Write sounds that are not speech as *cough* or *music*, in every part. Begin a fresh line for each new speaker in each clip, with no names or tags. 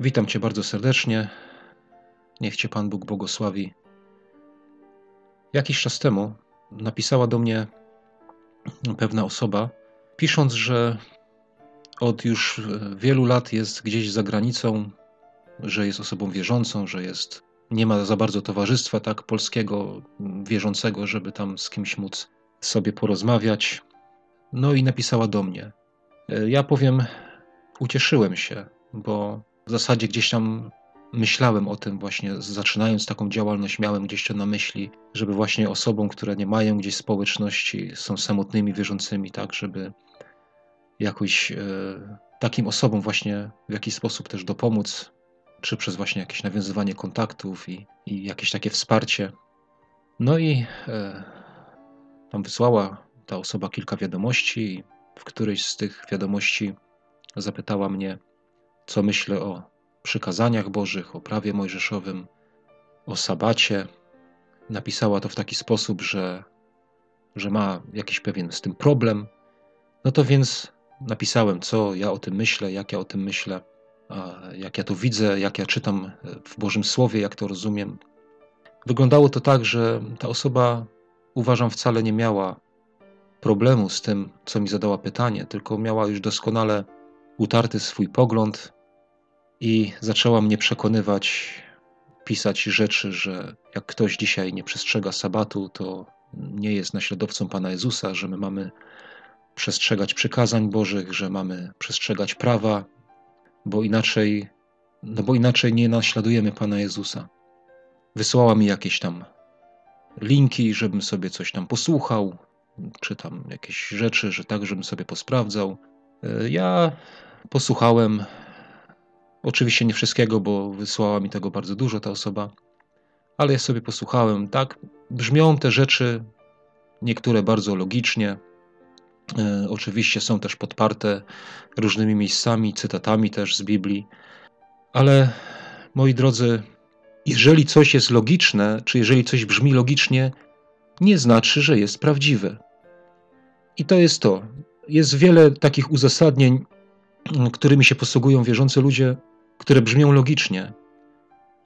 Witam Cię bardzo serdecznie. Niech Cię Pan Bóg błogosławi. Jakiś czas temu napisała do mnie pewna osoba, pisząc, że od już wielu lat jest gdzieś za granicą, że jest osobą wierzącą, że jest nie ma za bardzo towarzystwa tak polskiego wierzącego, żeby tam z kimś móc sobie porozmawiać. No i napisała do mnie. Ja powiem, ucieszyłem się, bo w zasadzie gdzieś tam myślałem o tym właśnie, zaczynając taką działalność, miałem gdzieś to na myśli, żeby właśnie osobom, które nie mają gdzieś społeczności, są samotnymi wierzącymi, tak, żeby jakoś e, takim osobom właśnie w jakiś sposób też dopomóc, czy przez właśnie jakieś nawiązywanie kontaktów i, i jakieś takie wsparcie. No i e, tam wysłała ta osoba kilka wiadomości, w którejś z tych wiadomości zapytała mnie, co myślę o przykazaniach Bożych, o prawie mojżeszowym, o sabacie. Napisała to w taki sposób, że, że ma jakiś pewien z tym problem. No to więc napisałem, co ja o tym myślę, jak ja o tym myślę, jak ja to widzę, jak ja czytam w Bożym Słowie, jak to rozumiem. Wyglądało to tak, że ta osoba, uważam, wcale nie miała problemu z tym, co mi zadała pytanie, tylko miała już doskonale utarty swój pogląd, i zaczęła mnie przekonywać, pisać rzeczy, że jak ktoś dzisiaj nie przestrzega sabatu, to nie jest naśladowcą Pana Jezusa, że my mamy przestrzegać przykazań Bożych, że mamy przestrzegać prawa, bo inaczej, no bo inaczej nie naśladujemy Pana Jezusa. Wysłała mi jakieś tam linki, żebym sobie coś tam posłuchał, czy tam jakieś rzeczy, że tak, żebym sobie posprawdzał. Ja posłuchałem, Oczywiście nie wszystkiego, bo wysłała mi tego bardzo dużo ta osoba, ale ja sobie posłuchałem. Tak, brzmią te rzeczy, niektóre bardzo logicznie. E, oczywiście są też podparte różnymi miejscami, cytatami też z Biblii, ale moi drodzy, jeżeli coś jest logiczne, czy jeżeli coś brzmi logicznie, nie znaczy, że jest prawdziwe. I to jest to. Jest wiele takich uzasadnień, którymi się posługują wierzący ludzie, które brzmią logicznie,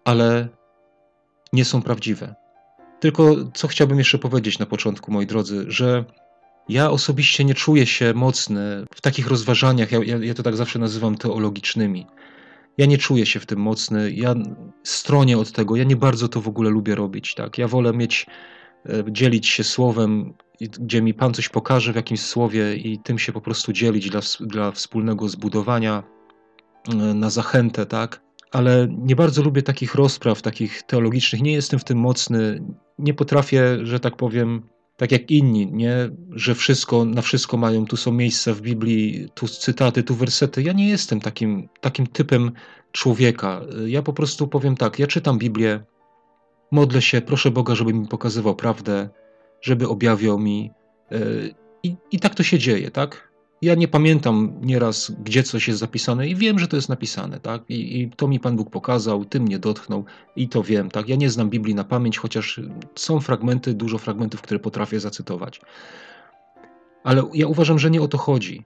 ale nie są prawdziwe. Tylko co chciałbym jeszcze powiedzieć na początku, moi drodzy, że ja osobiście nie czuję się mocny w takich rozważaniach, ja, ja, to tak zawsze nazywam teologicznymi. Ja nie czuję się w tym mocny, ja stronię od tego, ja nie bardzo to w ogóle lubię robić. Tak? Ja wolę mieć, e, dzielić się słowem, gdzie mi Pan coś pokaże w jakimś słowie i tym się po prostu dzielić dla, dla wspólnego zbudowania, na zachętę, tak? Ale nie bardzo lubię takich rozpraw, takich teologicznych. Nie jestem w tym mocny. Nie potrafię, że tak powiem, tak jak inni, nie? że wszystko, na wszystko mają, tu są miejsca w Biblii, tu cytaty, tu wersety. Ja nie jestem takim, takim typem człowieka. Ja po prostu powiem tak, ja czytam Biblię, modlę się, proszę Boga, żeby mi pokazywał prawdę, żeby objawiał mi. E, I, i tak to się dzieje, tak? Ja nie pamiętam nieraz, gdzie coś jest zapisane i wiem, że to jest napisane, tak? I, I, to mi Pan Bóg pokazał, tym mnie dotknął i to wiem, tak? Ja nie znam Biblii na pamięć, chociaż są fragmenty, dużo fragmentów, które potrafię zacytować. Ale ja uważam, że nie o to chodzi.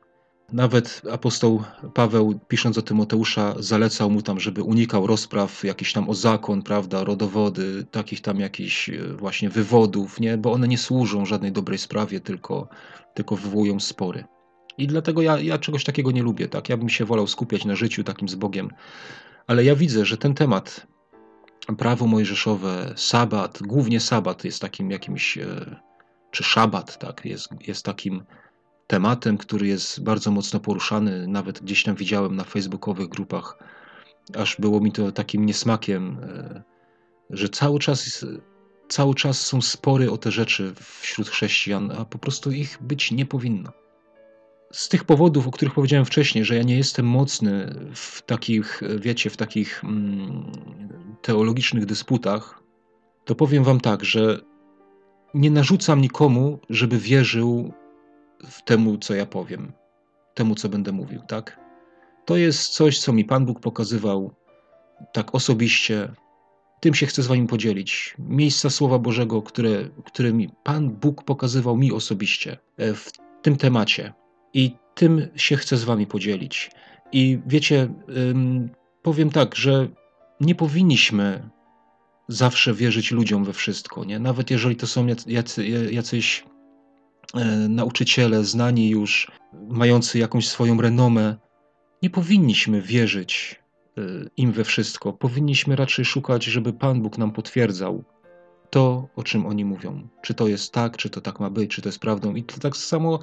Nawet apostoł Paweł, pisząc o Tymoteusza, zalecał mu tam, żeby unikał rozpraw jakichś tam o zakon, prawda, rodowody, takich tam jakichś e, właśnie wywodów, nie? Bo one nie służą żadnej dobrej sprawie, tylko, tylko wywołują spory. I dlatego ja, ja czegoś takiego nie lubię. Tak? Ja bym się wolał skupiać na życiu takim z Bogiem. Ale ja widzę, że ten temat, prawo mojżeszowe, sabat, głównie sabat jest takim jakimś, e, czy szabat, tak, jest, jest takim tematem, który jest bardzo mocno poruszany. Nawet gdzieś tam widziałem na facebookowych grupach, aż było mi to takim niesmakiem, e, że cały czas, cały czas są spory o te rzeczy wśród chrześcijan, a po prostu ich być nie powinno z tych powodów, o których powiedziałem wcześniej, że ja nie jestem mocny w takich, wiecie, w takich mm, teologicznych dysputach, to powiem Wam tak, że nie narzucam nikomu, żeby wierzył w temu, co ja powiem, temu, co będę mówił, tak? To jest coś, co mi Pan Bóg pokazywał tak osobiście. Tym się chcę z Wami podzielić. Miejsca Słowa Bożego, które, które mi Pan Bóg pokazywał mi osobiście e, w tym temacie. I tym się chcę z Wami podzielić. I wiecie, powiem tak, że nie powinniśmy zawsze wierzyć ludziom we wszystko, nie? Nawet jeżeli to są jacy, jacyś e, nauczyciele, znani już, mający jakąś swoją renomę, nie powinniśmy wierzyć e, im we wszystko. Powinniśmy raczej szukać, żeby Pan Bóg nam potwierdzał to, o czym oni mówią. Czy to jest tak, czy to tak ma być, czy to jest prawdą. I to tak samo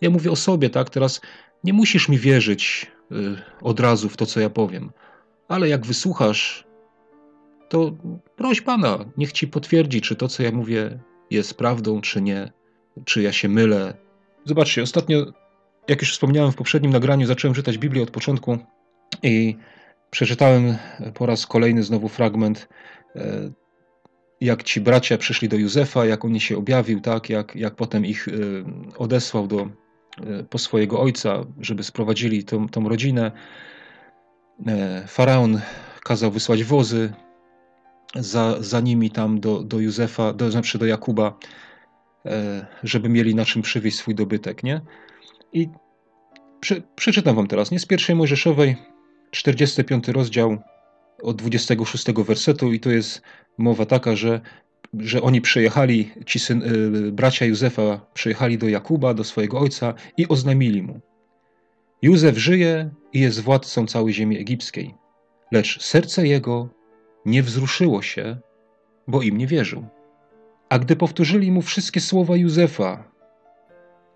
ja mówię o sobie, tak? Teraz nie musisz mi wierzyć e, od razu w to, co ja powiem, ale jak wysłuchasz to proś Pana, niech Ci potwierdzi, czy to, co ja mówię, jest prawdą, czy nie, czy ja się mylę. Zobaczcie, ostatnio, jak już wspomniałem w poprzednim nagraniu, zacząłem czytać Biblię od początku i przeczytałem po raz kolejny znowu fragment, e, jak ci bracia przyszli do Józefa, jak on się objawił, tak, jak, jak potem ich e, odesłał do, e, po swojego ojca, żeby sprowadzili tą, tą rodzinę. Faraon kazał wysłać wozy, za, za nimi tam do, do Józefa, do, znaczy do Jakuba, e, żeby mieli na czym przywieźć swój dobytek, nie? I przy, przeczytam wam teraz, nie? Z pierwszej Mojżeszowej, 45 rozdział od 26 wersetu i to jest mowa taka, że, że oni przyjechali, ci syn, y, bracia Józefa przyjechali do Jakuba, do swojego ojca i oznajmili mu Józef żyje i jest władcą całej ziemi egipskiej, lecz serce jego nie wzruszyło się, bo im nie wierzył. A gdy powtórzyli mu wszystkie słowa Józefa,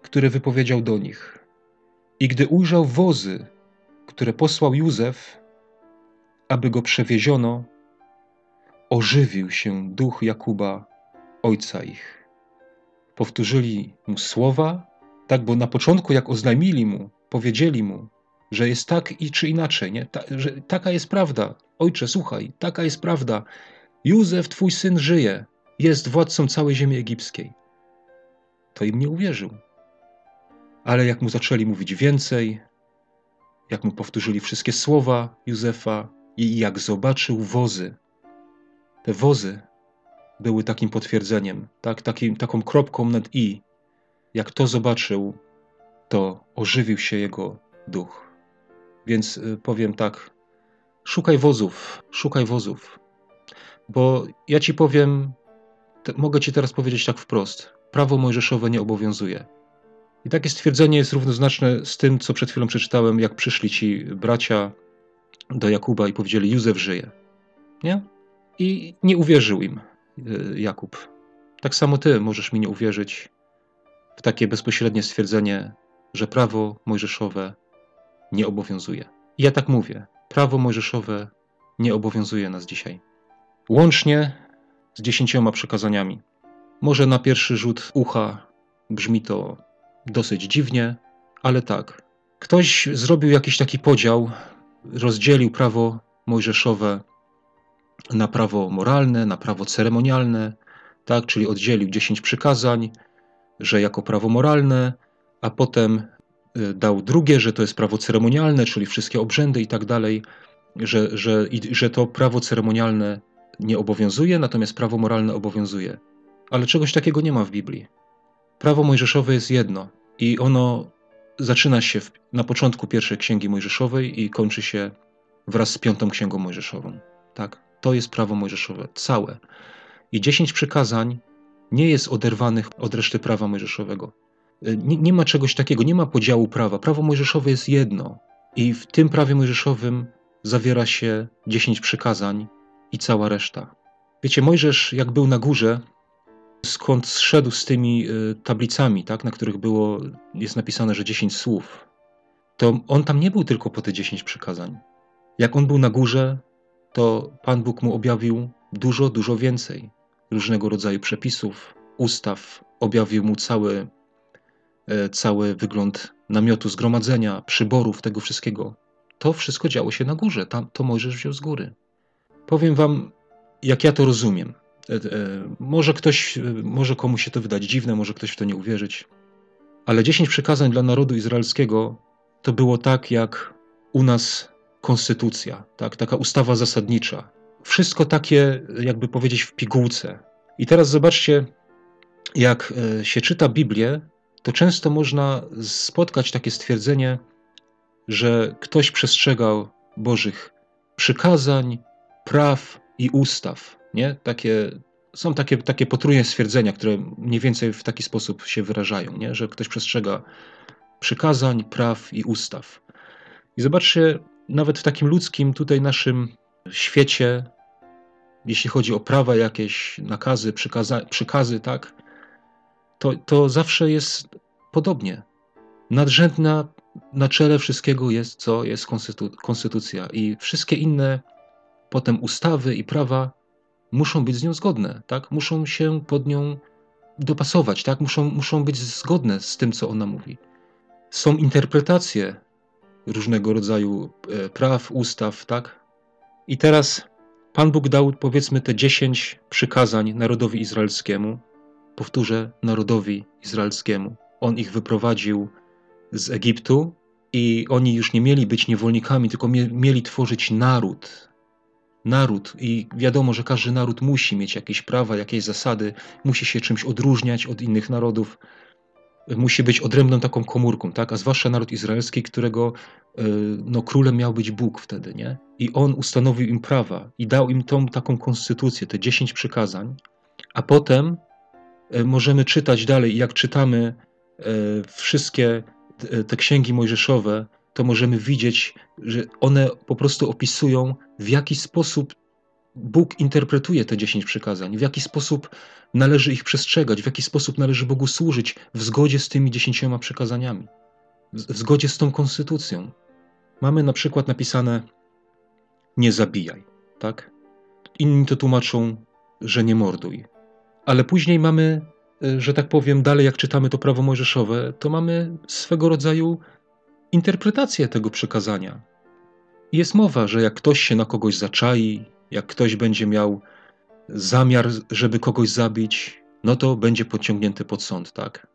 które wypowiedział do nich, i gdy ujrzał wozy, które posłał Józef, aby go przewieziono, ożywił się duch Jakuba, ojca ich. Powtórzyli mu słowa, tak, bo na początku, jak oznajmili mu, powiedzieli mu, że jest tak i czy inaczej, nie? Ta, że taka jest prawda. Ojcze, słuchaj, taka jest prawda. Józef, twój syn, żyje, jest władcą całej ziemi egipskiej. To im nie uwierzył. Ale jak mu zaczęli mówić więcej, jak mu powtórzyli wszystkie słowa Józefa i jak zobaczył wozy, te wozy były takim potwierdzeniem, tak, takim, taką kropką nad i. Jak to zobaczył, to ożywił się jego duch. Więc y, powiem tak, szukaj wozów, szukaj wozów. Bo ja ci powiem, mogę ci teraz powiedzieć tak wprost. Prawo mojżeszowe nie obowiązuje. I takie stwierdzenie jest równoznaczne z tym, co przed chwilą przeczytałem, jak przyszli ci bracia do Jakuba i powiedzieli: Józef żyje. Nie? I nie uwierzył im y, Jakub. Tak samo ty możesz mi nie uwierzyć w takie bezpośrednie stwierdzenie, że prawo mojżeszowe nie obowiązuje. I ja tak mówię. Prawo mojżeszowe nie obowiązuje nas dzisiaj. Łącznie z dziesięcioma przykazaniami. Może na pierwszy rzut ucha brzmi to dosyć dziwnie, ale tak. Ktoś zrobił jakiś taki podział, rozdzielił prawo mojżeszowe na prawo moralne, na prawo ceremonialne, tak, czyli oddzielił dziesięć przykazań, że jako prawo moralne, a potem Y, dał drugie, że to jest prawo ceremonialne, czyli wszystkie obrzędy i tak dalej, że, że, że to prawo ceremonialne nie obowiązuje, natomiast prawo moralne obowiązuje. Ale czegoś takiego nie ma w Biblii. Prawo mojżeszowe jest jedno i ono zaczyna się w, na początku pierwszej księgi mojżeszowej i kończy się wraz z piątą księgą mojżeszową. Tak, to jest prawo mojżeszowe, całe. I dziesięć przykazań nie jest oderwanych od reszty prawa mojżeszowego. Nie, nie ma czegoś takiego, nie ma podziału prawa. Prawo mojżeszowe jest jedno. I w tym prawie mojżeszowym zawiera się dziesięć przykazań i cała reszta. Wiecie, Mojżesz, jak był na górze, skąd zszedł z tymi y, tablicami, tak, na których było, jest napisane, że dziesięć słów, to on tam nie był tylko po te dziesięć przykazań. Jak on był na górze, to Pan Bóg mu objawił dużo, dużo więcej różnego rodzaju przepisów, ustaw, objawił mu cały E, cały wygląd namiotu zgromadzenia, przyborów, tego wszystkiego. To wszystko działo się na górze. Tam to Mojżesz wziął z góry. Powiem wam, jak ja to rozumiem. E, e, może ktoś, może komuś się to wydać dziwne, może ktoś w to nie uwierzyć. Ale dziesięć przykazań dla narodu izraelskiego to było tak, jak u nas konstytucja, tak, taka ustawa zasadnicza. Wszystko takie, jakby powiedzieć, w pigułce. I teraz zobaczcie, jak się czyta Biblię, to często można spotkać takie stwierdzenie, że ktoś przestrzegał Bożych przykazań, praw i ustaw. Nie? Takie, są takie, takie potrójne stwierdzenia, które mniej więcej w taki sposób się wyrażają, nie? że ktoś przestrzega przykazań, praw i ustaw. I zobaczcie, nawet w takim ludzkim tutaj naszym świecie, jeśli chodzi o prawa jakieś, nakazy, przykaza, przykazy, tak, to, to zawsze jest podobnie. Nadrzędna na czele wszystkiego jest co? Jest konstytu konstytucja i wszystkie inne potem ustawy i prawa muszą być z nią zgodne, tak? Muszą się pod nią dopasować, tak? Muszą, muszą być zgodne z tym, co ona mówi. Są interpretacje różnego rodzaju e, praw, ustaw, tak? I teraz Pan Bóg dał, powiedzmy, te dziesięć przykazań narodowi izraelskiemu. Powtórzę, narodowi izraelskiemu. On ich wyprowadził z Egiptu i oni już nie mieli być niewolnikami, tylko mieli tworzyć naród. Naród, i wiadomo, że każdy naród musi mieć jakieś prawa, jakieś zasady, musi się czymś odróżniać od innych narodów, musi być odrębną taką komórką, tak? a zwłaszcza naród izraelski, którego e, no, królem miał być Bóg wtedy, nie? I on ustanowił im prawa i dał im tą taką konstytucję, te dziesięć przykazań, a potem e, możemy czytać dalej, jak czytamy e, wszystkie te księgi mojżeszowe, to możemy widzieć, że one po prostu opisują, w jaki sposób Bóg interpretuje te dziesięć przykazań, w jaki sposób należy ich przestrzegać, w jaki sposób należy Bogu służyć w zgodzie z tymi dziesięcioma przykazaniami, w zgodzie z tą konstytucją. Mamy na przykład napisane nie zabijaj, tak? Inni to tłumaczą, że nie morduj. Ale później mamy Y, że tak powiem, dalej jak czytamy to prawo mojżeszowe, to mamy swego rodzaju interpretację tego przekazania. Jest mowa, że jak ktoś się na kogoś zaczai, jak ktoś będzie miał zamiar, żeby kogoś zabić, no to będzie pociągnięty pod sąd, tak?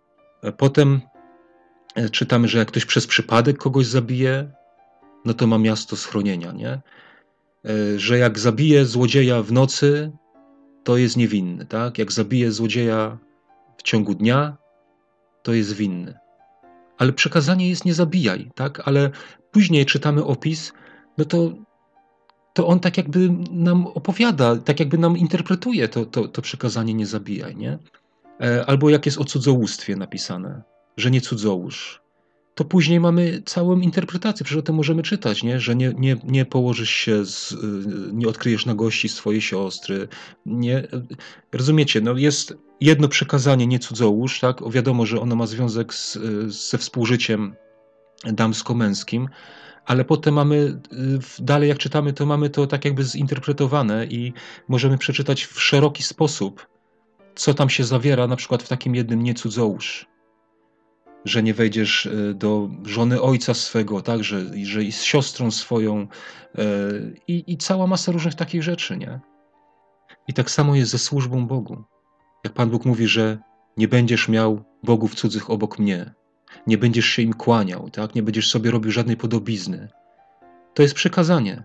E, potem e, czytamy, że jak ktoś przez przypadek kogoś zabije, no to ma miasto schronienia, nie? E, że jak zabije złodzieja w nocy, to jest niewinny, tak? Jak zabije złodzieja w ciągu dnia, to jest winny. Ale przekazanie jest nie zabijaj, tak? Ale później czytamy opis, no to, to on tak jakby nam opowiada, tak jakby nam interpretuje to, to, to przekazanie nie zabijaj, nie? E, albo jak jest o cudzołóstwie napisane, że nie cudzołóż to później mamy całą interpretację, przecież o tym możemy czytać, nie? że nie, nie, nie położysz się, z, nie odkryjesz nagości swojej siostry. Nie, rozumiecie, no jest jedno przekazanie, nie cudzołóż, tak? O, wiadomo, że ono ma związek z, ze współżyciem damsko-męskim, ale potem mamy, dalej jak czytamy, to mamy to tak jakby zinterpretowane i możemy przeczytać w szeroki sposób, co tam się zawiera, na przykład w takim jednym nie cudzołóż że nie wejdziesz e, do żony ojca swego, tak, że, że i z siostrą swoją i, i cała masa różnych takich rzeczy, nie? I tak samo jest ze służbą Bogu. Jak Pan Bóg mówi, że nie będziesz miał bogów cudzych obok mnie, nie będziesz się im kłaniał, tak? nie będziesz sobie robił żadnej podobizny. To jest przekazanie.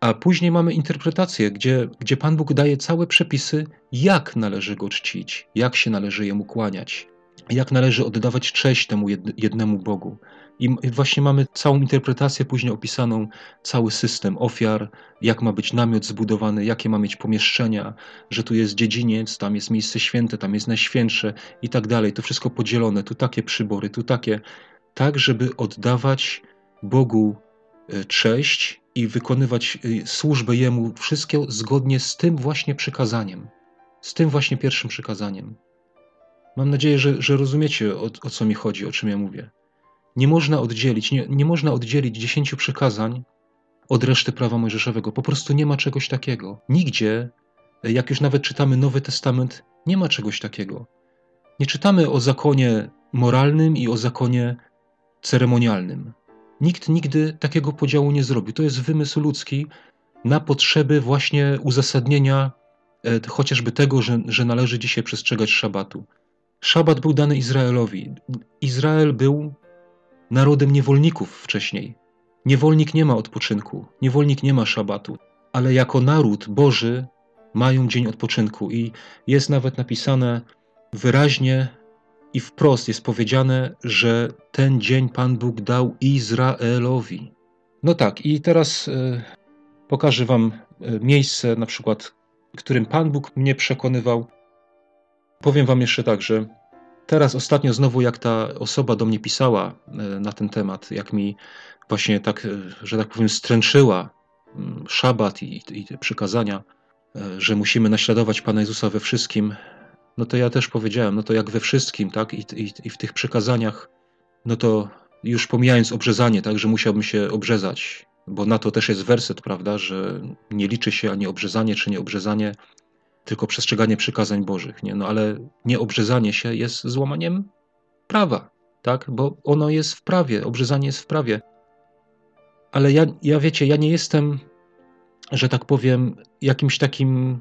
A później mamy interpretację, gdzie, gdzie Pan Bóg daje całe przepisy, jak należy go czcić, jak się należy jemu kłaniać, jak należy oddawać cześć temu jednemu Bogu. I właśnie mamy całą interpretację później opisaną, cały system ofiar, jak ma być namiot zbudowany, jakie ma mieć pomieszczenia, że tu jest dziedziniec, tam jest miejsce święte, tam jest najświętsze i tak dalej. To wszystko podzielone, tu takie przybory, tu takie, tak żeby oddawać Bogu e, cześć i wykonywać e, służbę Jemu, wszystko zgodnie z tym właśnie przykazaniem, z tym właśnie pierwszym przykazaniem. Mam nadzieję, że, że rozumiecie o, o co mi chodzi, o czym ja mówię. Nie można oddzielić, nie, nie można oddzielić dziesięciu przykazań od reszty prawa mojżeszowego. Po prostu nie ma czegoś takiego. Nigdzie, jak już nawet czytamy Nowy Testament, nie ma czegoś takiego. Nie czytamy o zakonie moralnym i o zakonie ceremonialnym. Nikt nigdy takiego podziału nie zrobił. To jest wymysł ludzki na potrzeby właśnie uzasadnienia e, chociażby tego, że, że należy dzisiaj przestrzegać szabatu. Szabat był dany Izraelowi. Izrael był narodem niewolników wcześniej. Niewolnik nie ma odpoczynku, niewolnik nie ma szabatu, ale jako naród Boży mają dzień odpoczynku i jest nawet napisane wyraźnie i wprost jest powiedziane, że ten dzień Pan Bóg dał Izraelowi. No tak, i teraz e, Pokażę Wam e, miejsce, na przykład, którym Pan Bóg mnie przekonywał. Powiem Wam jeszcze tak, że teraz ostatnio znowu, jak ta osoba do mnie pisała e, na ten temat, jak mi właśnie tak, e, że tak powiem, stręczyła mm, szabat i, i te przykazania, że musimy naśladować Pana Jezusa we wszystkim, no to ja też powiedziałem, no to jak we wszystkim, tak, i, i, i w tych przykazaniach, no to już pomijając obrzezanie, tak, że musiałbym się obrzezać, bo na to też jest werset, prawda, że nie liczy się ani obrzezanie czy nieobrzezanie, tylko przestrzeganie przykazań Bożych, nie? No ale nieobrzezanie się jest złamaniem prawa, tak? Bo ono jest w prawie, obrzezanie jest w prawie. Ale ja, ja wiecie, ja nie jestem, że tak powiem, jakimś takim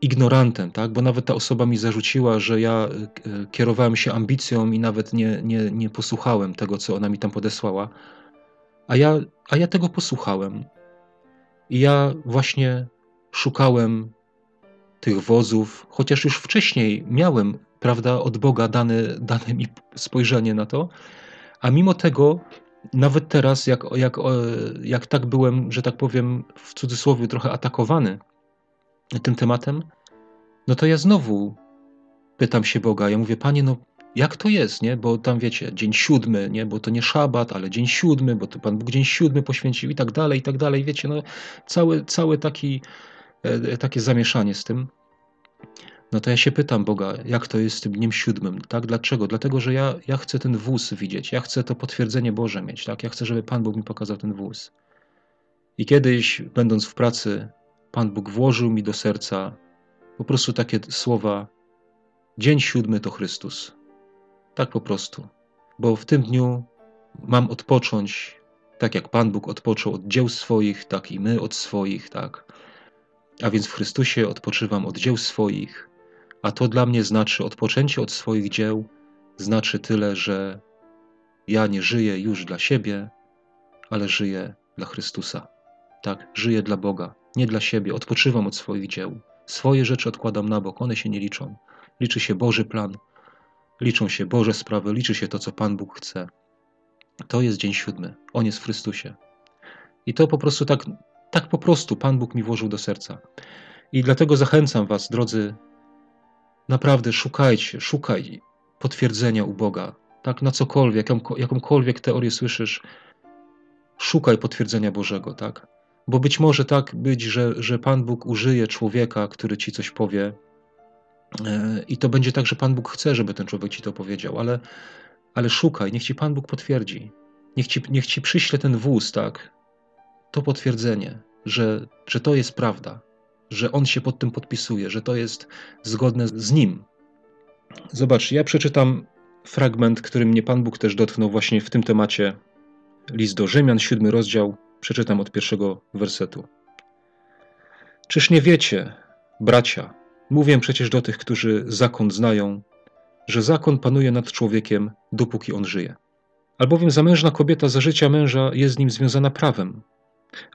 ignorantem, tak? Bo nawet ta osoba mi zarzuciła, że ja e, kierowałem się ambicją i nawet nie, nie, nie posłuchałem tego, co ona mi tam podesłała. A ja, a ja tego posłuchałem. I ja właśnie szukałem tych wozów, chociaż już wcześniej miałem, prawda, od Boga dane, dane mi spojrzenie na to, a mimo tego, nawet teraz, jak, jak, jak tak byłem, że tak powiem, w cudzysłowie trochę atakowany tym tematem, no to ja znowu pytam się Boga, ja mówię, Panie, no jak to jest, nie? Bo tam wiecie, dzień siódmy, nie? Bo to nie szabat, ale dzień siódmy, bo to Pan Bóg dzień siódmy poświęcił i tak dalej, i tak dalej, wiecie, no cały, cały taki, takie zamieszanie z tym. No to ja się pytam Boga, jak to jest z tym dniem siódmym, tak? Dlaczego? Dlatego, że ja, ja chcę ten wóz widzieć, ja chcę to potwierdzenie Boże mieć, tak? Ja chcę, żeby Pan Bóg mi pokazał ten wóz. I kiedyś, będąc w pracy, Pan Bóg włożył mi do serca po prostu takie słowa: Dzień siódmy to Chrystus. Tak po prostu. Bo w tym dniu mam odpocząć, tak jak Pan Bóg odpoczął od dzieł swoich, tak i my od swoich, tak. A więc w Chrystusie odpoczywam od dzieł swoich, a to dla mnie znaczy odpoczęcie od swoich dzieł, znaczy tyle, że ja nie żyję już dla siebie, ale żyję dla Chrystusa. Tak, żyję dla Boga, nie dla siebie, odpoczywam od swoich dzieł. Swoje rzeczy odkładam na bok, one się nie liczą. Liczy się Boży plan, liczą się Boże sprawy, liczy się to, co Pan Bóg chce. To jest dzień siódmy. On jest w Chrystusie. I to po prostu tak, tak po prostu Pan Bóg mi włożył do serca. I dlatego zachęcam Was, drodzy, naprawdę szukajcie, szukaj potwierdzenia u Boga. Tak, na cokolwiek, jakąkolwiek teorię słyszysz, szukaj potwierdzenia Bożego, tak? Bo być może tak być, że, że Pan Bóg użyje człowieka, który ci coś powie, e, i to będzie tak, że Pan Bóg chce, żeby ten człowiek ci to powiedział, ale, ale szukaj, niech ci Pan Bóg potwierdzi. Niech ci, niech ci przyśle ten wóz, tak? To potwierdzenie, że, że to jest prawda, że on się pod tym podpisuje, że to jest zgodne z nim. Zobacz, ja przeczytam fragment, który mnie Pan Bóg też dotknął właśnie w tym temacie. List do Rzymian, siódmy rozdział, Przeczytam od pierwszego wersetu. Czyż nie wiecie, bracia, mówię przecież do tych, którzy zakon znają, że zakon panuje nad człowiekiem, dopóki on żyje. Albowiem zamężna kobieta za życia męża jest z nim związana prawem,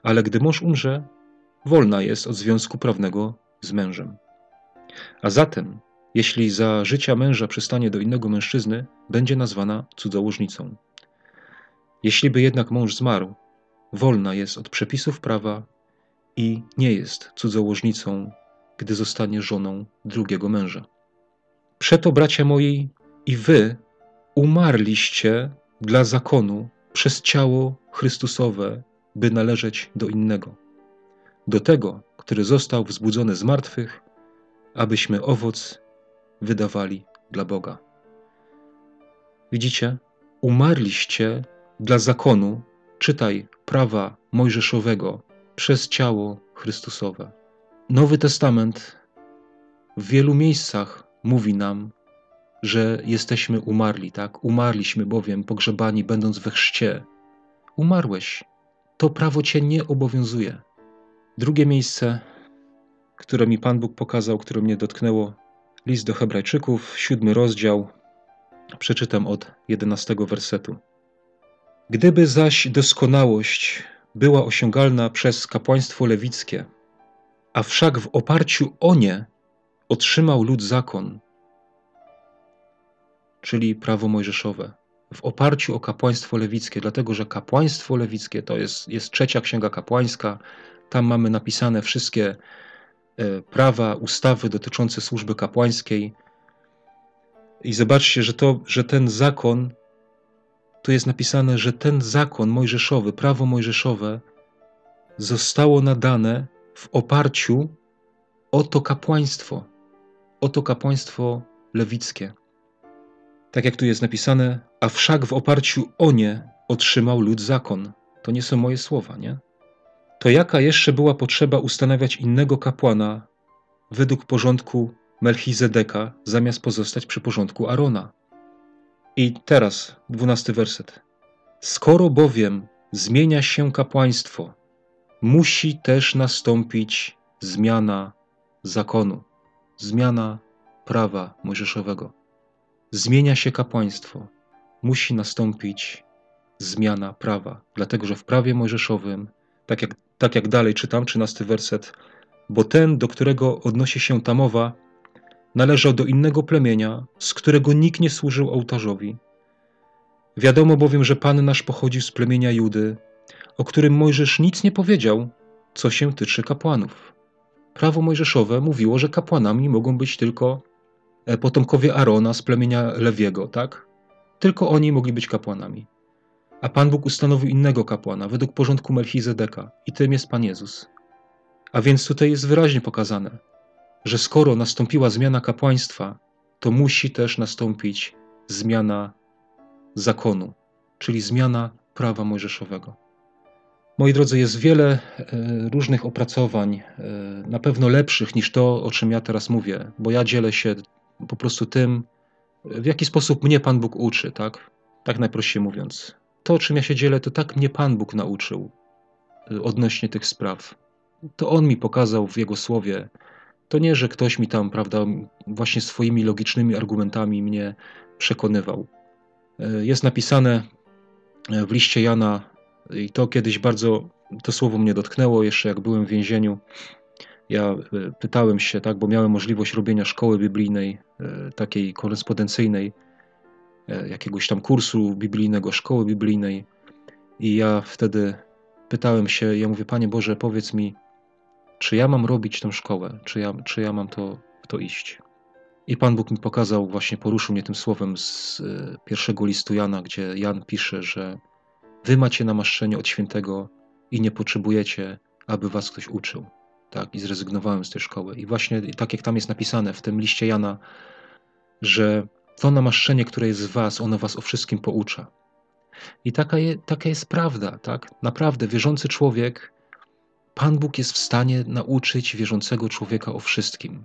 ale gdy mąż umrze, wolna jest od związku prawnego z mężem. A zatem, jeśli za życia męża przystanie do innego mężczyzny, będzie nazwana cudzołożnicą. Jeśli by jednak mąż zmarł, wolna jest od przepisów prawa i nie jest cudzołożnicą, gdy zostanie żoną drugiego męża. Przeto, bracia moi, i wy umarliście dla zakonu przez ciało Chrystusowe, by należeć do innego, do tego, który został wzbudzony z martwych, abyśmy owoc wydawali dla Boga. Widzicie, umarliście dla zakonu, czytaj prawa mojżeszowego przez ciało Chrystusowe. Nowy Testament w wielu miejscach mówi nam, że jesteśmy umarli, tak? Umarliśmy bowiem pogrzebani, będąc we chrzcie. Umarłeś. To prawo cię nie obowiązuje. Drugie miejsce, które mi Pan Bóg pokazał, które mnie dotknęło, list do Hebrajczyków, siódmy rozdział. Przeczytam od jedenastego wersetu. Gdyby zaś doskonałość była osiągalna przez kapłaństwo lewickie, a wszak w oparciu o nie otrzymał lud zakon, czyli prawo mojżeszowe, w oparciu o kapłaństwo lewickie, dlatego że kapłaństwo lewickie to jest, jest trzecia księga kapłańska, Tam mamy napisane wszystkie e, prawa, ustawy dotyczące służby kapłańskiej. I zobaczcie, że, to, że ten zakon, tu jest napisane, że ten zakon mojżeszowy, prawo mojżeszowe zostało nadane w oparciu o to kapłaństwo, o to kapłaństwo lewickie. Tak jak tu jest napisane, a wszak w oparciu o nie otrzymał lud zakon. To nie są moje słowa, nie? To jaka jeszcze była potrzeba ustanawiać innego kapłana według porządku Melchizedeka, zamiast pozostać przy porządku Arona? I teraz, dwunasty werset. Skoro bowiem zmienia się kapłaństwo, musi też nastąpić zmiana zakonu, zmiana prawa mojżeszowego. Zmienia się kapłaństwo, musi nastąpić zmiana prawa, dlatego że w prawie mojżeszowym, tak jak, tak jak dalej czytam, 13 werset, bo ten, do którego odnosi się ta mowa, należał do innego plemienia, z którego nikt nie służył ołtarzowi. Wiadomo bowiem, że Pan nasz pochodził z plemienia Judy, o którym Mojżesz nic nie powiedział, co się tyczy kapłanów. Prawo mojżeszowe mówiło, że kapłanami mogą być tylko potomkowie Arona z plemienia Lewiego, tak? Tylko oni mogli być kapłanami. A Pan Bóg ustanowił innego kapłana według porządku Melchizedeka i tym jest Pan Jezus. A więc tutaj jest wyraźnie pokazane, że skoro nastąpiła zmiana kapłaństwa, to musi też nastąpić zmiana zakonu, czyli zmiana prawa mojżeszowego. Moi drodzy, jest wiele e, różnych opracowań, e, na pewno lepszych niż to, o czym ja teraz mówię, bo ja dzielę się po prostu tym, w jaki sposób mnie Pan Bóg uczy, tak? Tak najprościej mówiąc. To, czym ja się dzielę, to tak mnie Pan Bóg nauczył odnośnie tych spraw. To On mi pokazał w Jego słowie. To nie, że ktoś mi tam, prawda, właśnie swoimi logicznymi argumentami mnie przekonywał. Jest napisane w liście Jana i to kiedyś bardzo, to słowo mnie dotknęło, jeszcze jak byłem w więzieniu. Ja e, pytałem się, tak, bo miałem możliwość robienia szkoły biblijnej, e, takiej korespondencyjnej, e, jakiegoś tam kursu biblijnego, szkoły biblijnej. I ja wtedy pytałem się, ja mówię, Panie Boże, powiedz mi, czy ja mam robić tę szkołę, czy ja, czy ja mam to, to iść. I Pan Bóg mi pokazał, właśnie poruszył mnie tym słowem z pierwszego listu Jana, gdzie Jan pisze, że Wy macie namaszczenie od świętego i nie potrzebujecie, aby was ktoś uczył. Tak, i zrezygnowałem z tej szkoły. I właśnie tak jak tam jest napisane w tym liście Jana, że to namaszczenie, które jest w was, ono was o wszystkim poucza. I taka, je, taka jest prawda, tak? Naprawdę, wierzący człowiek, Pan Bóg jest w stanie nauczyć wierzącego człowieka o wszystkim.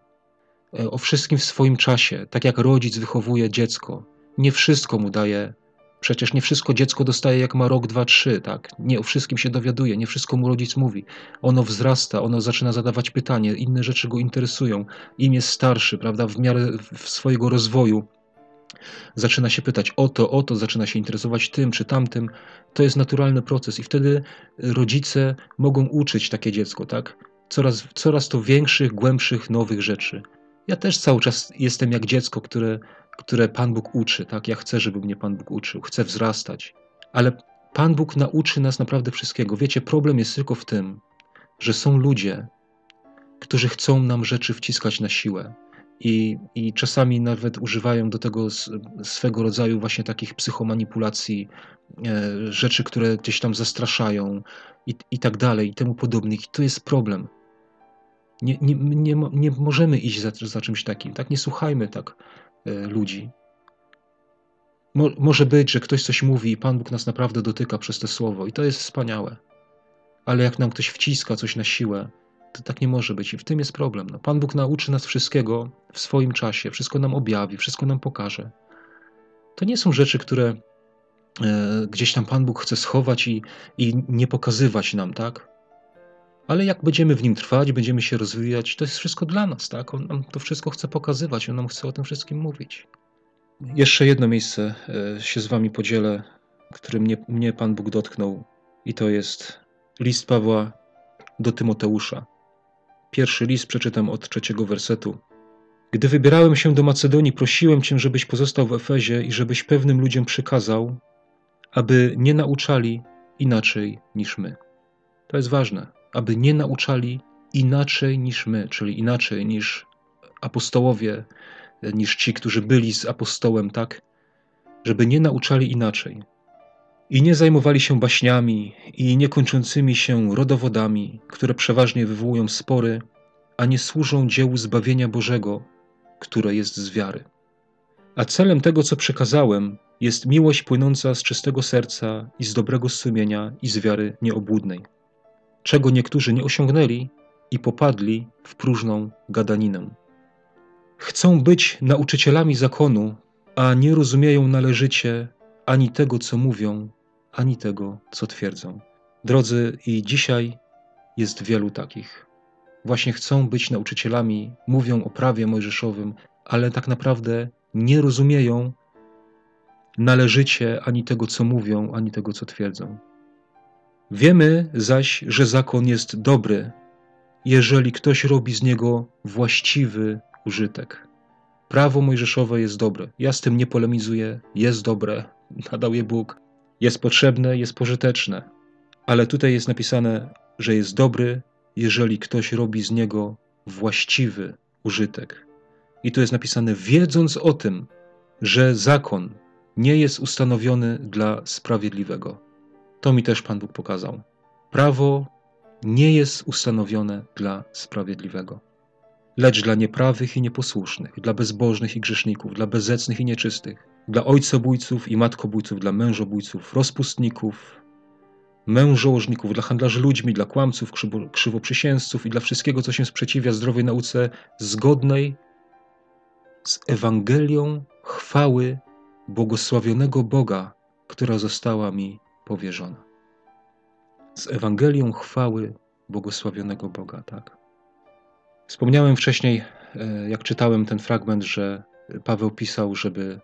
E, o wszystkim w swoim czasie, tak jak rodzic wychowuje dziecko. Nie wszystko mu daje Przecież nie wszystko dziecko dostaje jak ma rok, dwa, trzy, tak? Nie o wszystkim się dowiaduje, nie wszystko mu rodzic mówi. Ono wzrasta, ono zaczyna zadawać pytanie, inne rzeczy go interesują. Im jest starszy, prawda, w miarę swojego rozwoju, zaczyna się pytać o to, o to, zaczyna się interesować tym czy tamtym. To jest naturalny proces i wtedy rodzice mogą uczyć takie dziecko, tak? Coraz, coraz to większych, głębszych, nowych rzeczy. Ja też cały czas jestem jak dziecko, które które Pan Bóg uczy, tak? Ja chcę, żeby mnie Pan Bóg uczył, chcę wzrastać, ale Pan Bóg nauczy nas naprawdę wszystkiego. Wiecie, problem jest tylko w tym, że są ludzie, którzy chcą nam rzeczy wciskać na siłę. I, I czasami nawet używają do tego swego rodzaju właśnie takich psychomanipulacji, e, rzeczy, które gdzieś tam zastraszają i, i tak dalej, i temu podobnych. I to jest problem. Nie, nie, nie, nie możemy iść za, za czymś takim. Tak, nie słuchajmy tak ludzi. Mo może być, że ktoś coś mówi i Pan Bóg nas naprawdę dotyka przez to słowo i to jest wspaniałe. Ale jak nam ktoś wciska coś na siłę, to tak nie może być i w tym jest problem. No, Pan Bóg nauczy nas wszystkiego w swoim czasie, wszystko nam objawi, wszystko nam pokaże. To nie są rzeczy, które e, gdzieś tam Pan Bóg chce schować i, i nie pokazywać nam, tak? Ale jak będziemy w nim trwać, będziemy się rozwijać, to jest wszystko dla nas, tak? On nam to wszystko chce pokazywać, on nam chce o tym wszystkim mówić. Jeszcze jedno miejsce e, się z wami podzielę, którym mnie, mnie Pan Bóg dotknął, i to jest list Pawła do Tymoteusza. Pierwszy list przeczytam od trzeciego wersetu. Gdy wybierałem się do Macedonii, prosiłem Cię, żebyś pozostał w Efezie i żebyś pewnym ludziom przykazał, aby nie nauczali inaczej niż my. To jest ważne aby nie nauczali inaczej niż my, czyli inaczej niż apostołowie, niż ci, którzy byli z apostołem, tak? Żeby nie nauczali inaczej. I nie zajmowali się baśniami i niekończącymi się rodowodami, które przeważnie wywołują spory, a nie służą dziełu zbawienia Bożego, które jest z wiary. A celem tego, co przekazałem, jest miłość płynąca z czystego serca i z dobrego sumienia i z wiary nieobłudnej, czego niektórzy nie osiągnęli i popadli w próżną gadaninę. Chcą być nauczycielami zakonu, a nie rozumieją należycie ani tego, co mówią, ani tego, co twierdzą. Drodzy, i dzisiaj jest wielu takich. Właśnie chcą być nauczycielami, mówią o prawie mojżeszowym, ale tak naprawdę nie rozumieją należycie ani tego, co mówią, ani tego, co twierdzą. Wiemy zaś, że zakon jest dobry, jeżeli ktoś robi z niego właściwy użytek. Prawo mojżeszowe jest dobre. Ja z tym nie polemizuję, jest dobre, *laughs* nadał je Bóg, jest potrzebne, jest pożyteczne. Ale tutaj jest napisane, że jest dobry, jeżeli ktoś robi z niego właściwy użytek. I tu jest napisane, wiedząc o tym, że zakon nie jest ustanowiony dla sprawiedliwego. To mi też Pan Bóg pokazał. Prawo nie jest ustanowione dla sprawiedliwego, lecz dla nieprawych i nieposłusznych, dla bezbożnych i grzeszników, dla bezecnych i nieczystych, dla ojcobójców i matkobójców, dla mężobójców, rozpustników, mężołożników, dla handlarzy ludźmi, dla kłamców, krzywo, krzywoprzysięzców i dla wszystkiego, co się sprzeciwia zdrowej nauce zgodnej z Ewangelią chwały błogosławionego Boga, która została mi powierzona. Z Ewangelią chwały błogosławionego Boga, tak. Wspomniałem wcześniej, e, jak czytałem ten fragment, że Paweł pisał, żeby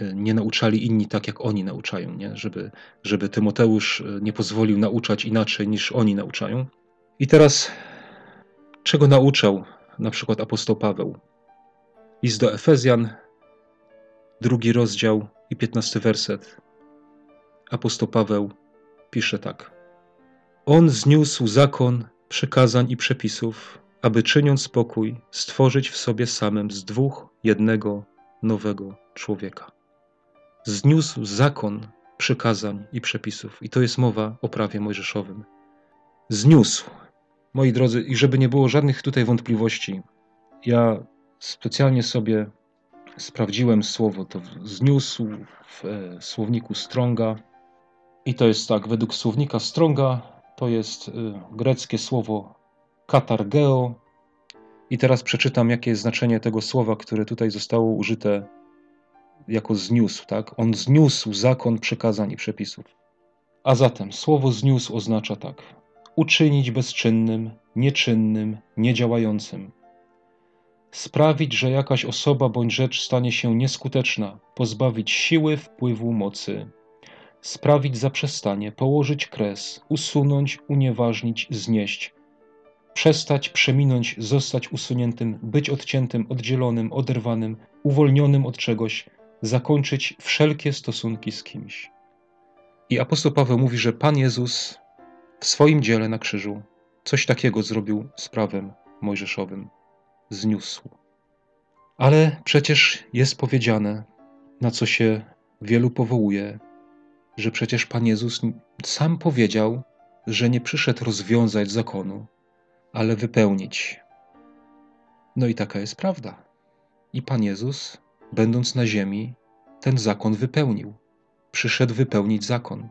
e, nie nauczali inni tak, jak oni nauczają, nie? Żeby, żeby Tymoteusz e, nie pozwolił nauczać inaczej, niż oni nauczają. I teraz, czego nauczał na przykład apostoł Paweł? List do Efezjan, drugi rozdział i piętnasty werset. Apostoł Paweł pisze tak. On zniósł zakon przykazań i przepisów, aby czyniąc spokój, stworzyć w sobie samym z dwóch jednego nowego człowieka. Zniósł zakon przykazań i przepisów. I to jest mowa o prawie mojżeszowym. Zniósł. Moi drodzy, i żeby nie było żadnych tutaj wątpliwości, ja specjalnie sobie sprawdziłem słowo, to zniósł w e, słowniku Stronga. I to jest tak, według słownika Stronga to jest y, greckie słowo katargeo. I teraz przeczytam, jakie jest znaczenie tego słowa, które tutaj zostało użyte jako zniósł. Tak? On zniósł zakon przykazań i przepisów. A zatem słowo zniósł oznacza tak: uczynić bezczynnym, nieczynnym, niedziałającym sprawić, że jakaś osoba bądź rzecz stanie się nieskuteczna, pozbawić siły, wpływu, mocy, sprawić zaprzestanie, położyć kres, usunąć, unieważnić, znieść, przestać, przeminąć, zostać usuniętym, być odciętym, oddzielonym, oderwanym, uwolnionym od czegoś, zakończyć wszelkie stosunki z kimś. I apostoł Paweł mówi, że Pan Jezus w swoim dziele na krzyżu coś takiego zrobił z prawem mojżeszowym zniósł. Ale przecież jest powiedziane, na co się wielu powołuje, że przecież Pan Jezus sam powiedział, że nie przyszedł rozwiązać zakonu, ale wypełnić. No i taka jest prawda. I Pan Jezus, będąc na ziemi, ten zakon wypełnił. Przyszedł wypełnić zakon.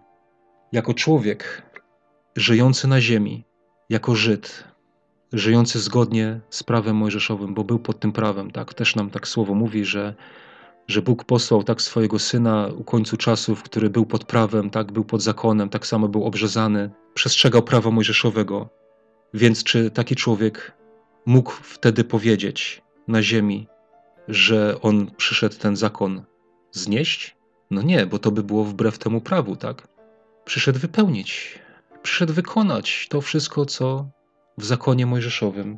Jako człowiek żyjący na ziemi, jako Żyd, żyjący zgodnie z prawem mojżeszowym, bo był pod tym prawem, tak? Też nam tak słowo mówi, że, że Bóg posłał tak swojego syna u końcu czasów, który był pod prawem, tak? Był pod zakonem, tak samo był obrzezany, przestrzegał prawa mojżeszowego. Więc czy taki człowiek mógł wtedy powiedzieć na ziemi, że on przyszedł ten zakon znieść? No nie, bo to by było wbrew temu prawu, tak? Przyszedł wypełnić, przyszedł wykonać to wszystko, co w zakonie mojżeszowym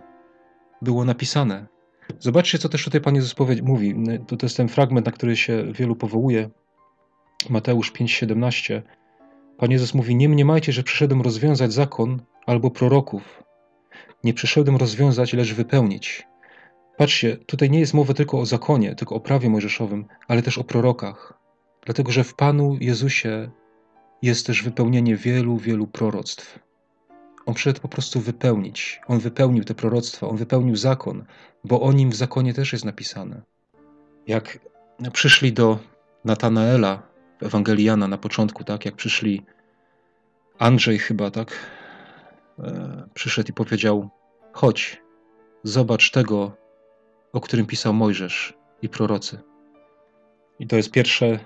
było napisane. Zobaczcie, co też tutaj Pan Jezus mówi. To, jest ten fragment, na który się wielu powołuje. Mateusz 5,17. Pan Jezus mówi: Nie mniemajcie, że przyszedłem rozwiązać zakon albo proroków. Nie przyszedłem rozwiązać, lecz wypełnić. Patrzcie, tutaj nie jest mowa tylko o zakonie, tylko o prawie mojżeszowym, ale też o prorokach. Dlatego, że w Panu Jezusie jest też wypełnienie wielu, wielu proroctw. On przyszedł po prostu wypełnić. On wypełnił te proroctwa, on wypełnił zakon, bo o nim w zakonie też jest napisane. Jak przyszli do Natanaela Jana na początku, tak, jak przyszli Andrzej chyba, tak, e, przyszedł i powiedział: Chodź, zobacz tego, o którym pisał Mojżesz i prorocy. I to jest pierwszy e,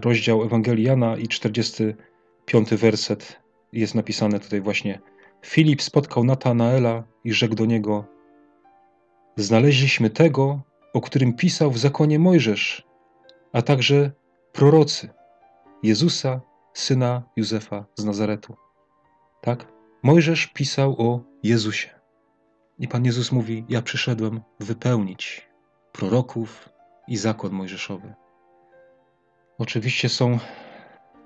rozdział Ewangelii Jana i 45 werset jest napisane tutaj właśnie. Filip spotkał Natanaela i rzekł do niego: Znaleźliśmy tego, o którym pisał w zakonie Mojżesz, a także prorocy, Jezusa, syna Józefa z Nazaretu. Tak? Mojżesz pisał o Jezusie. I Pan Jezus mówi: Ja przyszedłem wypełnić proroków i zakon mojżeszowy. Oczywiście są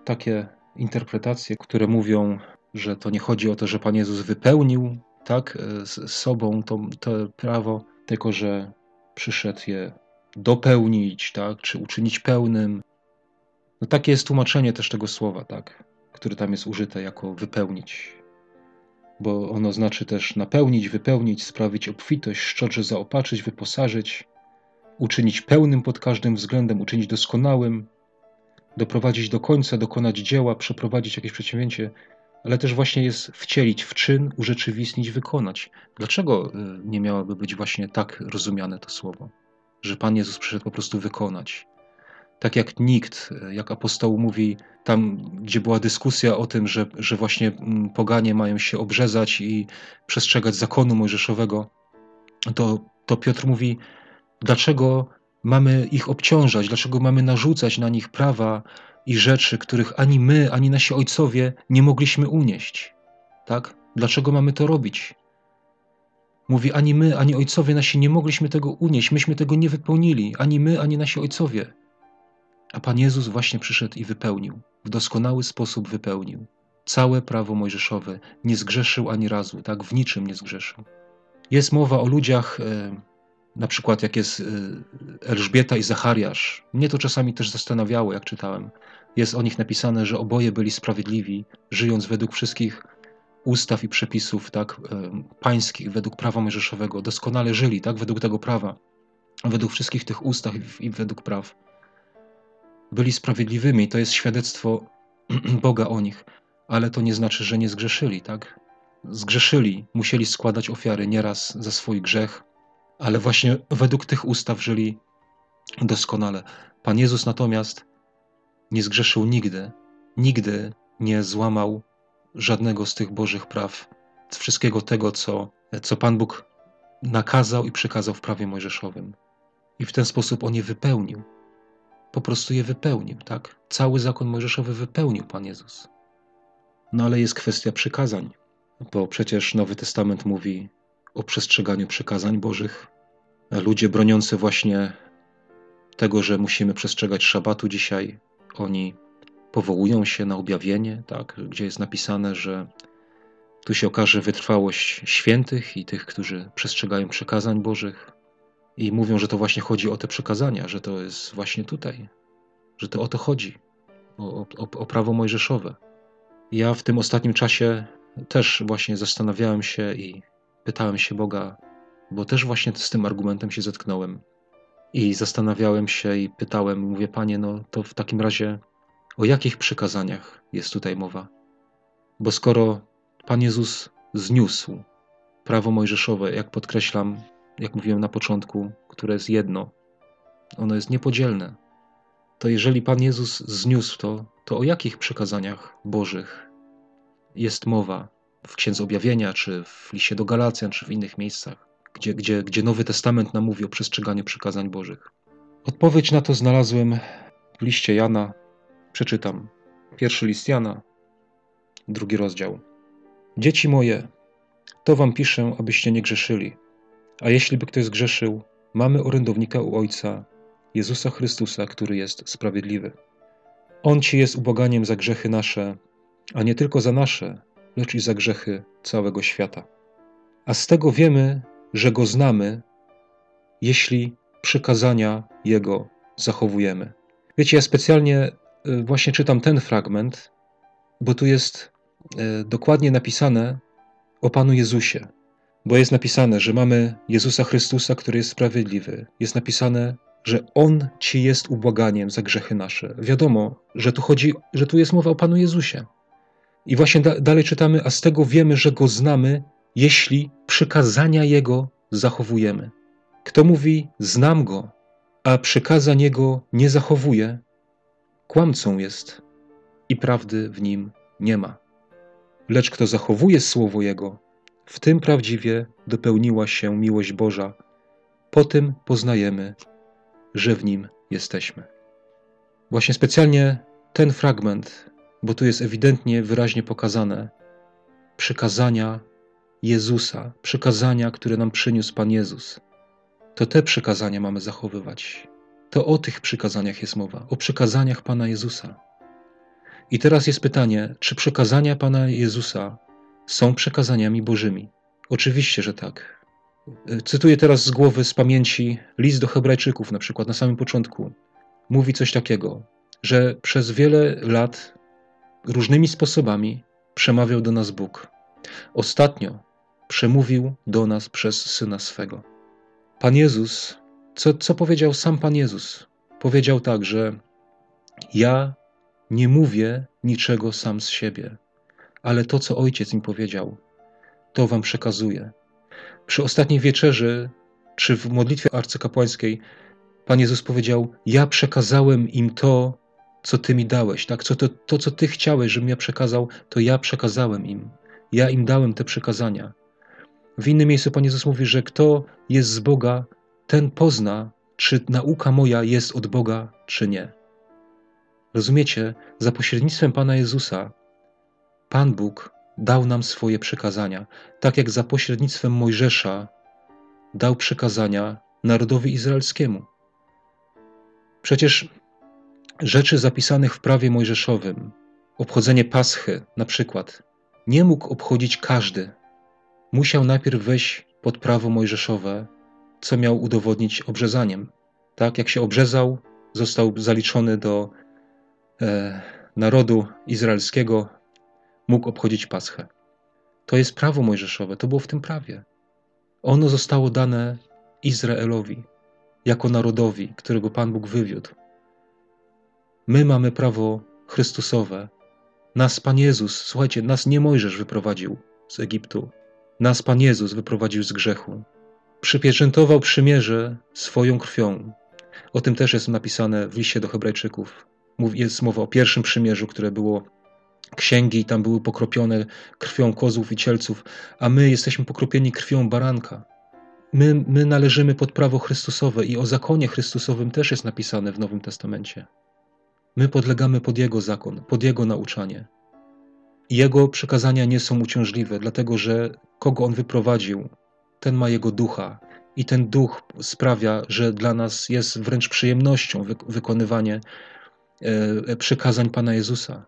takie interpretacje, które mówią, że to nie chodzi o to, że Pan Jezus wypełnił tak, z sobą to, to prawo, tylko że przyszedł je dopełnić, tak, czy uczynić pełnym. No takie jest tłumaczenie też tego słowa, tak, które tam jest użyte jako wypełnić. Bo ono znaczy też napełnić, wypełnić, sprawić obfitość, szczodrze zaopatrzyć, wyposażyć, uczynić pełnym pod każdym względem, uczynić doskonałym, doprowadzić do końca, dokonać dzieła, przeprowadzić jakieś przedsięwzięcie, ale też właśnie jest wcielić w czyn, urzeczywistnić, wykonać. Dlaczego y, nie miałoby być właśnie tak rozumiane to słowo? Że Pan Jezus przyszedł po prostu wykonać. Tak jak nikt, y, jak apostoł mówi, tam gdzie była dyskusja o tym, że, że właśnie mm, poganie mają się obrzezać i przestrzegać zakonu mojżeszowego, to, to Piotr mówi, dlaczego mamy ich obciążać, dlaczego mamy narzucać na nich prawa i rzeczy, których ani my, ani nasi ojcowie nie mogliśmy unieść. Tak? Dlaczego mamy to robić? Mówi, ani my, ani ojcowie nasi nie mogliśmy tego unieść, myśmy tego nie wypełnili, ani my, ani nasi ojcowie. A Pan Jezus właśnie przyszedł i wypełnił, w doskonały sposób wypełnił. Całe prawo mojżeszowe nie zgrzeszył ani razu, tak w niczym nie zgrzeszył. Jest mowa o ludziach, e, na przykład jak jest y, Elżbieta i Zachariasz. Mnie to czasami też zastanawiało, jak czytałem. Jest o nich napisane, że oboje byli sprawiedliwi, żyjąc według wszystkich ustaw i przepisów tak, y, pańskich, według prawa mojżeszowego. Doskonale żyli tak, według tego prawa, według wszystkich tych ustaw i według praw. Byli sprawiedliwymi, to jest świadectwo *clears throat* Boga o nich, ale to nie znaczy, że nie zgrzeszyli. Tak? Zgrzeszyli, musieli składać ofiary nieraz za swój grzech, ale właśnie według tych ustaw żyli doskonale. Pan Jezus natomiast nie zgrzeszył nigdy, nigdy nie złamał żadnego z tych Bożych praw, wszystkiego tego, co, co Pan Bóg nakazał i przykazał w prawie mojżeszowym. I w ten sposób on je wypełnił. Po prostu je wypełnił, tak? Cały zakon mojżeszowy wypełnił Pan Jezus. No ale jest kwestia przykazań, bo przecież Nowy Testament mówi, o przestrzeganiu przykazań Bożych. Ludzie broniący właśnie tego, że musimy przestrzegać szabatu dzisiaj, oni powołują się na objawienie, tak, gdzie jest napisane, że tu się okaże wytrwałość świętych i tych, którzy przestrzegają przykazań Bożych. I mówią, że to właśnie chodzi o te przykazania, że to jest właśnie tutaj, że to o to chodzi, o, o, o prawo mojżeszowe. Ja w tym ostatnim czasie też właśnie zastanawiałem się i pytałem się Boga, bo też właśnie z tym argumentem się zetknąłem. I zastanawiałem się i pytałem, mówię, Panie, no to w takim razie o jakich przykazaniach jest tutaj mowa? Bo skoro Pan Jezus zniósł prawo mojżeszowe, jak podkreślam, jak mówiłem na początku, które jest jedno, ono jest niepodzielne, to jeżeli Pan Jezus zniósł to, to o jakich przykazaniach Bożych jest mowa w Księdze Objawienia, czy w liście do Galacjan, czy w innych miejscach, gdzie, gdzie, gdzie Nowy Testament nam mówi o przestrzeganiu przykazań Bożych. Odpowiedź na to znalazłem w liście Jana. Przeczytam. Pierwszy list Jana, drugi rozdział. Dzieci moje, to wam piszę, abyście nie grzeszyli. A jeśli by ktoś zgrzeszył, mamy orędownika u Ojca, Jezusa Chrystusa, który jest sprawiedliwy. On ci jest uboganiem za grzechy nasze, a nie tylko za nasze, lecz i za grzechy całego świata. A z tego wiemy, że Go znamy, jeśli przykazania Jego zachowujemy. Wiecie, ja specjalnie y, właśnie czytam ten fragment, bo tu jest y, dokładnie napisane o Panu Jezusie. Bo jest napisane, że mamy Jezusa Chrystusa, który jest sprawiedliwy. Jest napisane, że On ci jest ubłaganiem za grzechy nasze. Wiadomo, że tu chodzi, że tu jest mowa o Panu Jezusie. I właśnie da, dalej czytamy, a z tego wiemy, że Go znamy, jeśli przykazania Jego zachowujemy. Kto mówi, znam Go, a przykazań Jego nie zachowuje, kłamcą jest i prawdy w nim nie ma. Lecz kto zachowuje słowo Jego, w tym prawdziwie dopełniła się miłość Boża. Po tym poznajemy, że w nim jesteśmy. Właśnie specjalnie ten fragment, bo tu jest ewidentnie, wyraźnie pokazane przykazania Jezusa, przykazania, które nam przyniósł Pan Jezus. To te przykazania mamy zachowywać. To o tych przykazaniach jest mowa, o przykazaniach Pana Jezusa. I teraz jest pytanie, czy przekazania Pana Jezusa są przekazaniami Bożymi? Oczywiście, że tak. Cytuję teraz z głowy, z pamięci list do Hebrajczyków, na przykład na samym początku. Mówi coś takiego, że przez wiele lat różnymi sposobami przemawiał do nas Bóg. Ostatnio przemówił do nas przez syna swego. Pan Jezus, co, co powiedział sam Pan Jezus? Powiedział tak, że ja nie mówię niczego sam z siebie, ale to, co ojciec mi powiedział, to wam przekazuję. Przy ostatniej wieczerzy, czy w modlitwie arcykapłańskiej, Pan Jezus powiedział: Ja przekazałem im to, co Ty mi dałeś. Tak? Co to, to, co Ty chciałeś, żebym ja przekazał, to ja przekazałem im. Ja im dałem te przekazania. W innym miejscu Pan Jezus mówi, że kto jest z Boga, ten pozna, czy nauka moja jest od Boga, czy nie. Rozumiecie? Za pośrednictwem Pana Jezusa Pan Bóg dał nam swoje przykazania, tak jak za pośrednictwem Mojżesza dał przykazania narodowi izraelskiemu. Przecież rzeczy zapisanych w prawie mojżeszowym, obchodzenie Paschy na przykład, nie mógł obchodzić każdy. Musiał najpierw wejść pod prawo mojżeszowe, co miał udowodnić obrzezaniem. Tak, jak się obrzezał, został zaliczony do e, narodu izraelskiego, mógł obchodzić Paschę. To jest prawo mojżeszowe, to było w tym prawie. Ono zostało dane Izraelowi, jako narodowi, którego Pan Bóg wywiódł. My mamy prawo Chrystusowe. Nas Pan Jezus, słuchajcie, nas nie Mojżesz wyprowadził z Egiptu. Nas Pan Jezus wyprowadził z grzechu. Przypieczętował przymierze swoją krwią. O tym też jest napisane w liście do Hebrajczyków. Jest mowa o pierwszym przymierzu, które było księgi tam były pokropione krwią kozłów i cielców, a my jesteśmy pokropieni krwią baranka. My, my należymy pod prawo Chrystusowe i o zakonie Chrystusowym też jest napisane w Nowym Testamencie. My podlegamy pod Jego zakon, pod Jego nauczanie. Jego przekazania nie są uciążliwe, dlatego że kogo On wyprowadził, ten ma Jego ducha. I ten duch sprawia, że dla nas jest wręcz przyjemnością wykonywanie e, przykazań Pana Jezusa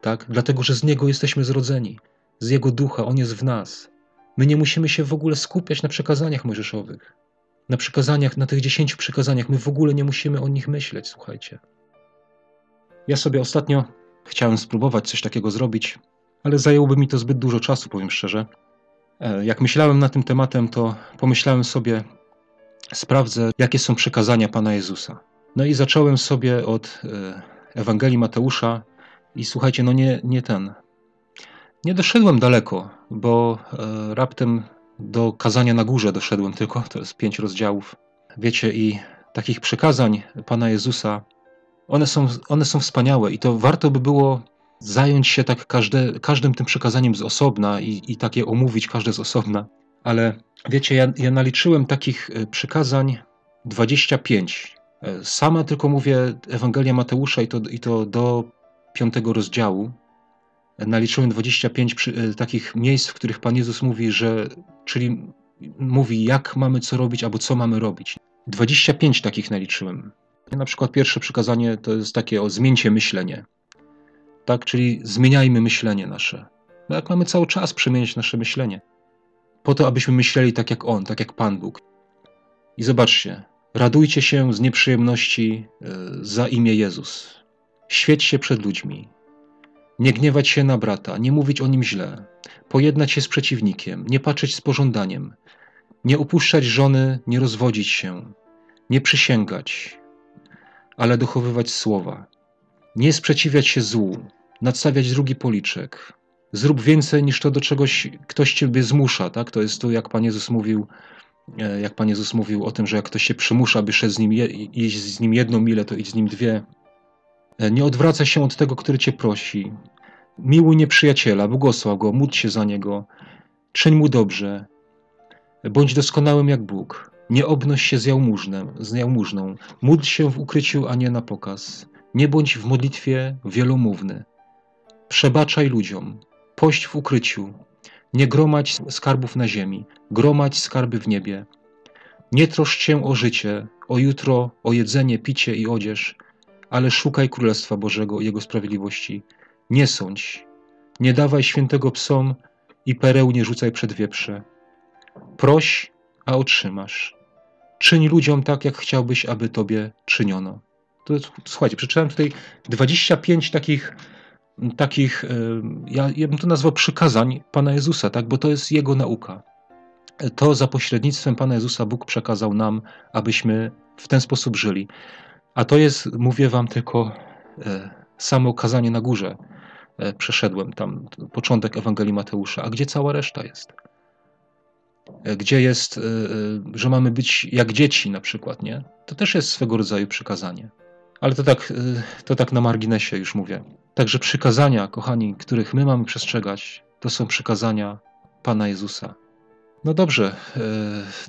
tak? Dlatego, że z Niego jesteśmy zrodzeni, z Jego ducha, On jest w nas. My nie musimy się w ogóle skupiać na przekazaniach mojżeszowych, na przekazaniach, na tych dziesięciu przekazaniach. My w ogóle nie musimy o nich myśleć, słuchajcie. Ja sobie ostatnio chciałem spróbować coś takiego zrobić, ale zajęłoby mi to zbyt dużo czasu, powiem szczerze. E, jak myślałem nad tym tematem, to pomyślałem sobie, sprawdzę, jakie są przekazania Pana Jezusa. No i zacząłem sobie od e, Ewangelii Mateusza, i słuchajcie, no nie, nie ten. Nie doszedłem daleko, bo e, raptem do kazania na górze doszedłem tylko, to jest pięć rozdziałów. Wiecie, i takich przekazań Pana Jezusa, one są, one są wspaniałe i to warto by było zająć się tak każde, każdym tym przekazaniem z osobna i, i takie omówić każde z osobna. Ale wiecie, ja, ja naliczyłem takich e, przykazań 25. E, sama tylko mówię Ewangelia Mateusza i to, i to do piątego rozdziału naliczyłem 25 przy, e, takich miejsc, w których Pan Jezus mówi, że, czyli mówi, jak mamy co robić, albo co mamy robić. 25 takich naliczyłem. Na przykład pierwsze przykazanie to jest takie o zmieńcie myślenie. Tak, czyli zmieniajmy myślenie nasze. No jak mamy cały czas przemieniać nasze myślenie? Po to, abyśmy myśleli tak jak On, tak jak Pan Bóg. I zobaczcie, radujcie się z nieprzyjemności e, za imię Jezus. Świeć się przed ludźmi. Nie gniewać się na brata, nie mówić o nim źle, pojednać się z przeciwnikiem, nie patrzeć z pożądaniem, nie upuszczać żony, nie rozwodzić się, nie przysięgać, ale dochowywać słowa, nie sprzeciwiać się złu, nadstawiać drugi policzek. Zrób więcej niż to, do czegoś ktoś ciebie zmusza. Tak? To jest to, jak Pan Jezus mówił, e, jak Pan Jezus mówił o tym, że jak ktoś się przymusza, by szedł z nim, iść z nim jedną milę, to idź z nim dwie. E, nie odwracaj się od tego, który cię prosi. Miłuj nieprzyjaciela, błogosław go, módl się za niego, czyń mu dobrze. Bądź doskonałym jak Bóg. Nie obnoś się z z jałmużną. Módl się w ukryciu, a nie na pokaz. Nie bądź w modlitwie wielomówny. Przebaczaj ludziom. Pość w ukryciu. Nie gromadź skarbów na ziemi. Gromadź skarby w niebie. Nie troszcz się o życie, o jutro, o jedzenie, picie i odzież, ale szukaj Królestwa Bożego i Jego sprawiedliwości. Nie sądź. Nie dawaj świętego psom i pereł nie rzucaj przed wieprze. Proś, a otrzymasz. Czyń ludziom tak, jak chciałbyś, aby tobie czyniono. To, słuchajcie, przeczytałem tutaj 25 takich, takich ja, ja bym to nazwał przykazań Pana Jezusa, tak? bo to jest Jego nauka. To za pośrednictwem Pana Jezusa Bóg przekazał nam, abyśmy w ten sposób żyli. A to jest, mówię wam, tylko e, samo kazanie na górze. E, przeszedłem tam początek Ewangelii Mateusza. A gdzie cała reszta jest? E, gdzie jest, że mamy być jak dzieci na przykład, nie? To też jest swego rodzaju przykazanie. Ale to tak, to tak na marginesie już mówię. Także przykazania, kochani, których my mamy przestrzegać, to są przykazania Pana Jezusa. No dobrze,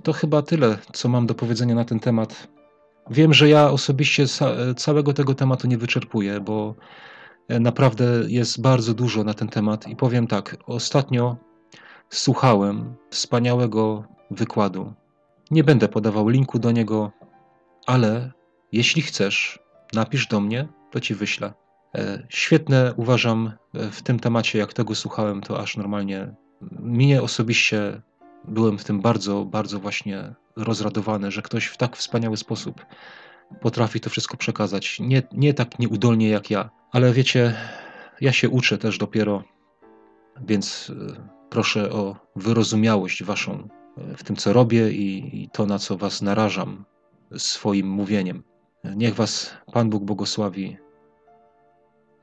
to chyba tyle, co mam do powiedzenia na ten temat. Wiem, że ja osobiście całego tego tematu nie wyczerpuję, bo naprawdę jest bardzo dużo na ten temat i powiem tak, ostatnio słuchałem wspaniałego wykładu. Nie będę podawał linku do niego, ale jeśli chcesz, napisz do mnie, to ci wyślę. E, świetne uważam e, w tym temacie, jak tego słuchałem, to aż normalnie mnie osobiście byłem w tym bardzo, bardzo właśnie rozradowany, że ktoś w tak wspaniały sposób potrafi to wszystko przekazać. Nie, nie tak nieudolnie jak ja, ale wiecie, ja się uczę też dopiero, więc e, proszę o wyrozumiałość waszą w tym, co robię i, i to, na co was narażam swoim mówieniem. Niech was Pan Bóg błogosławi.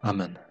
Amen.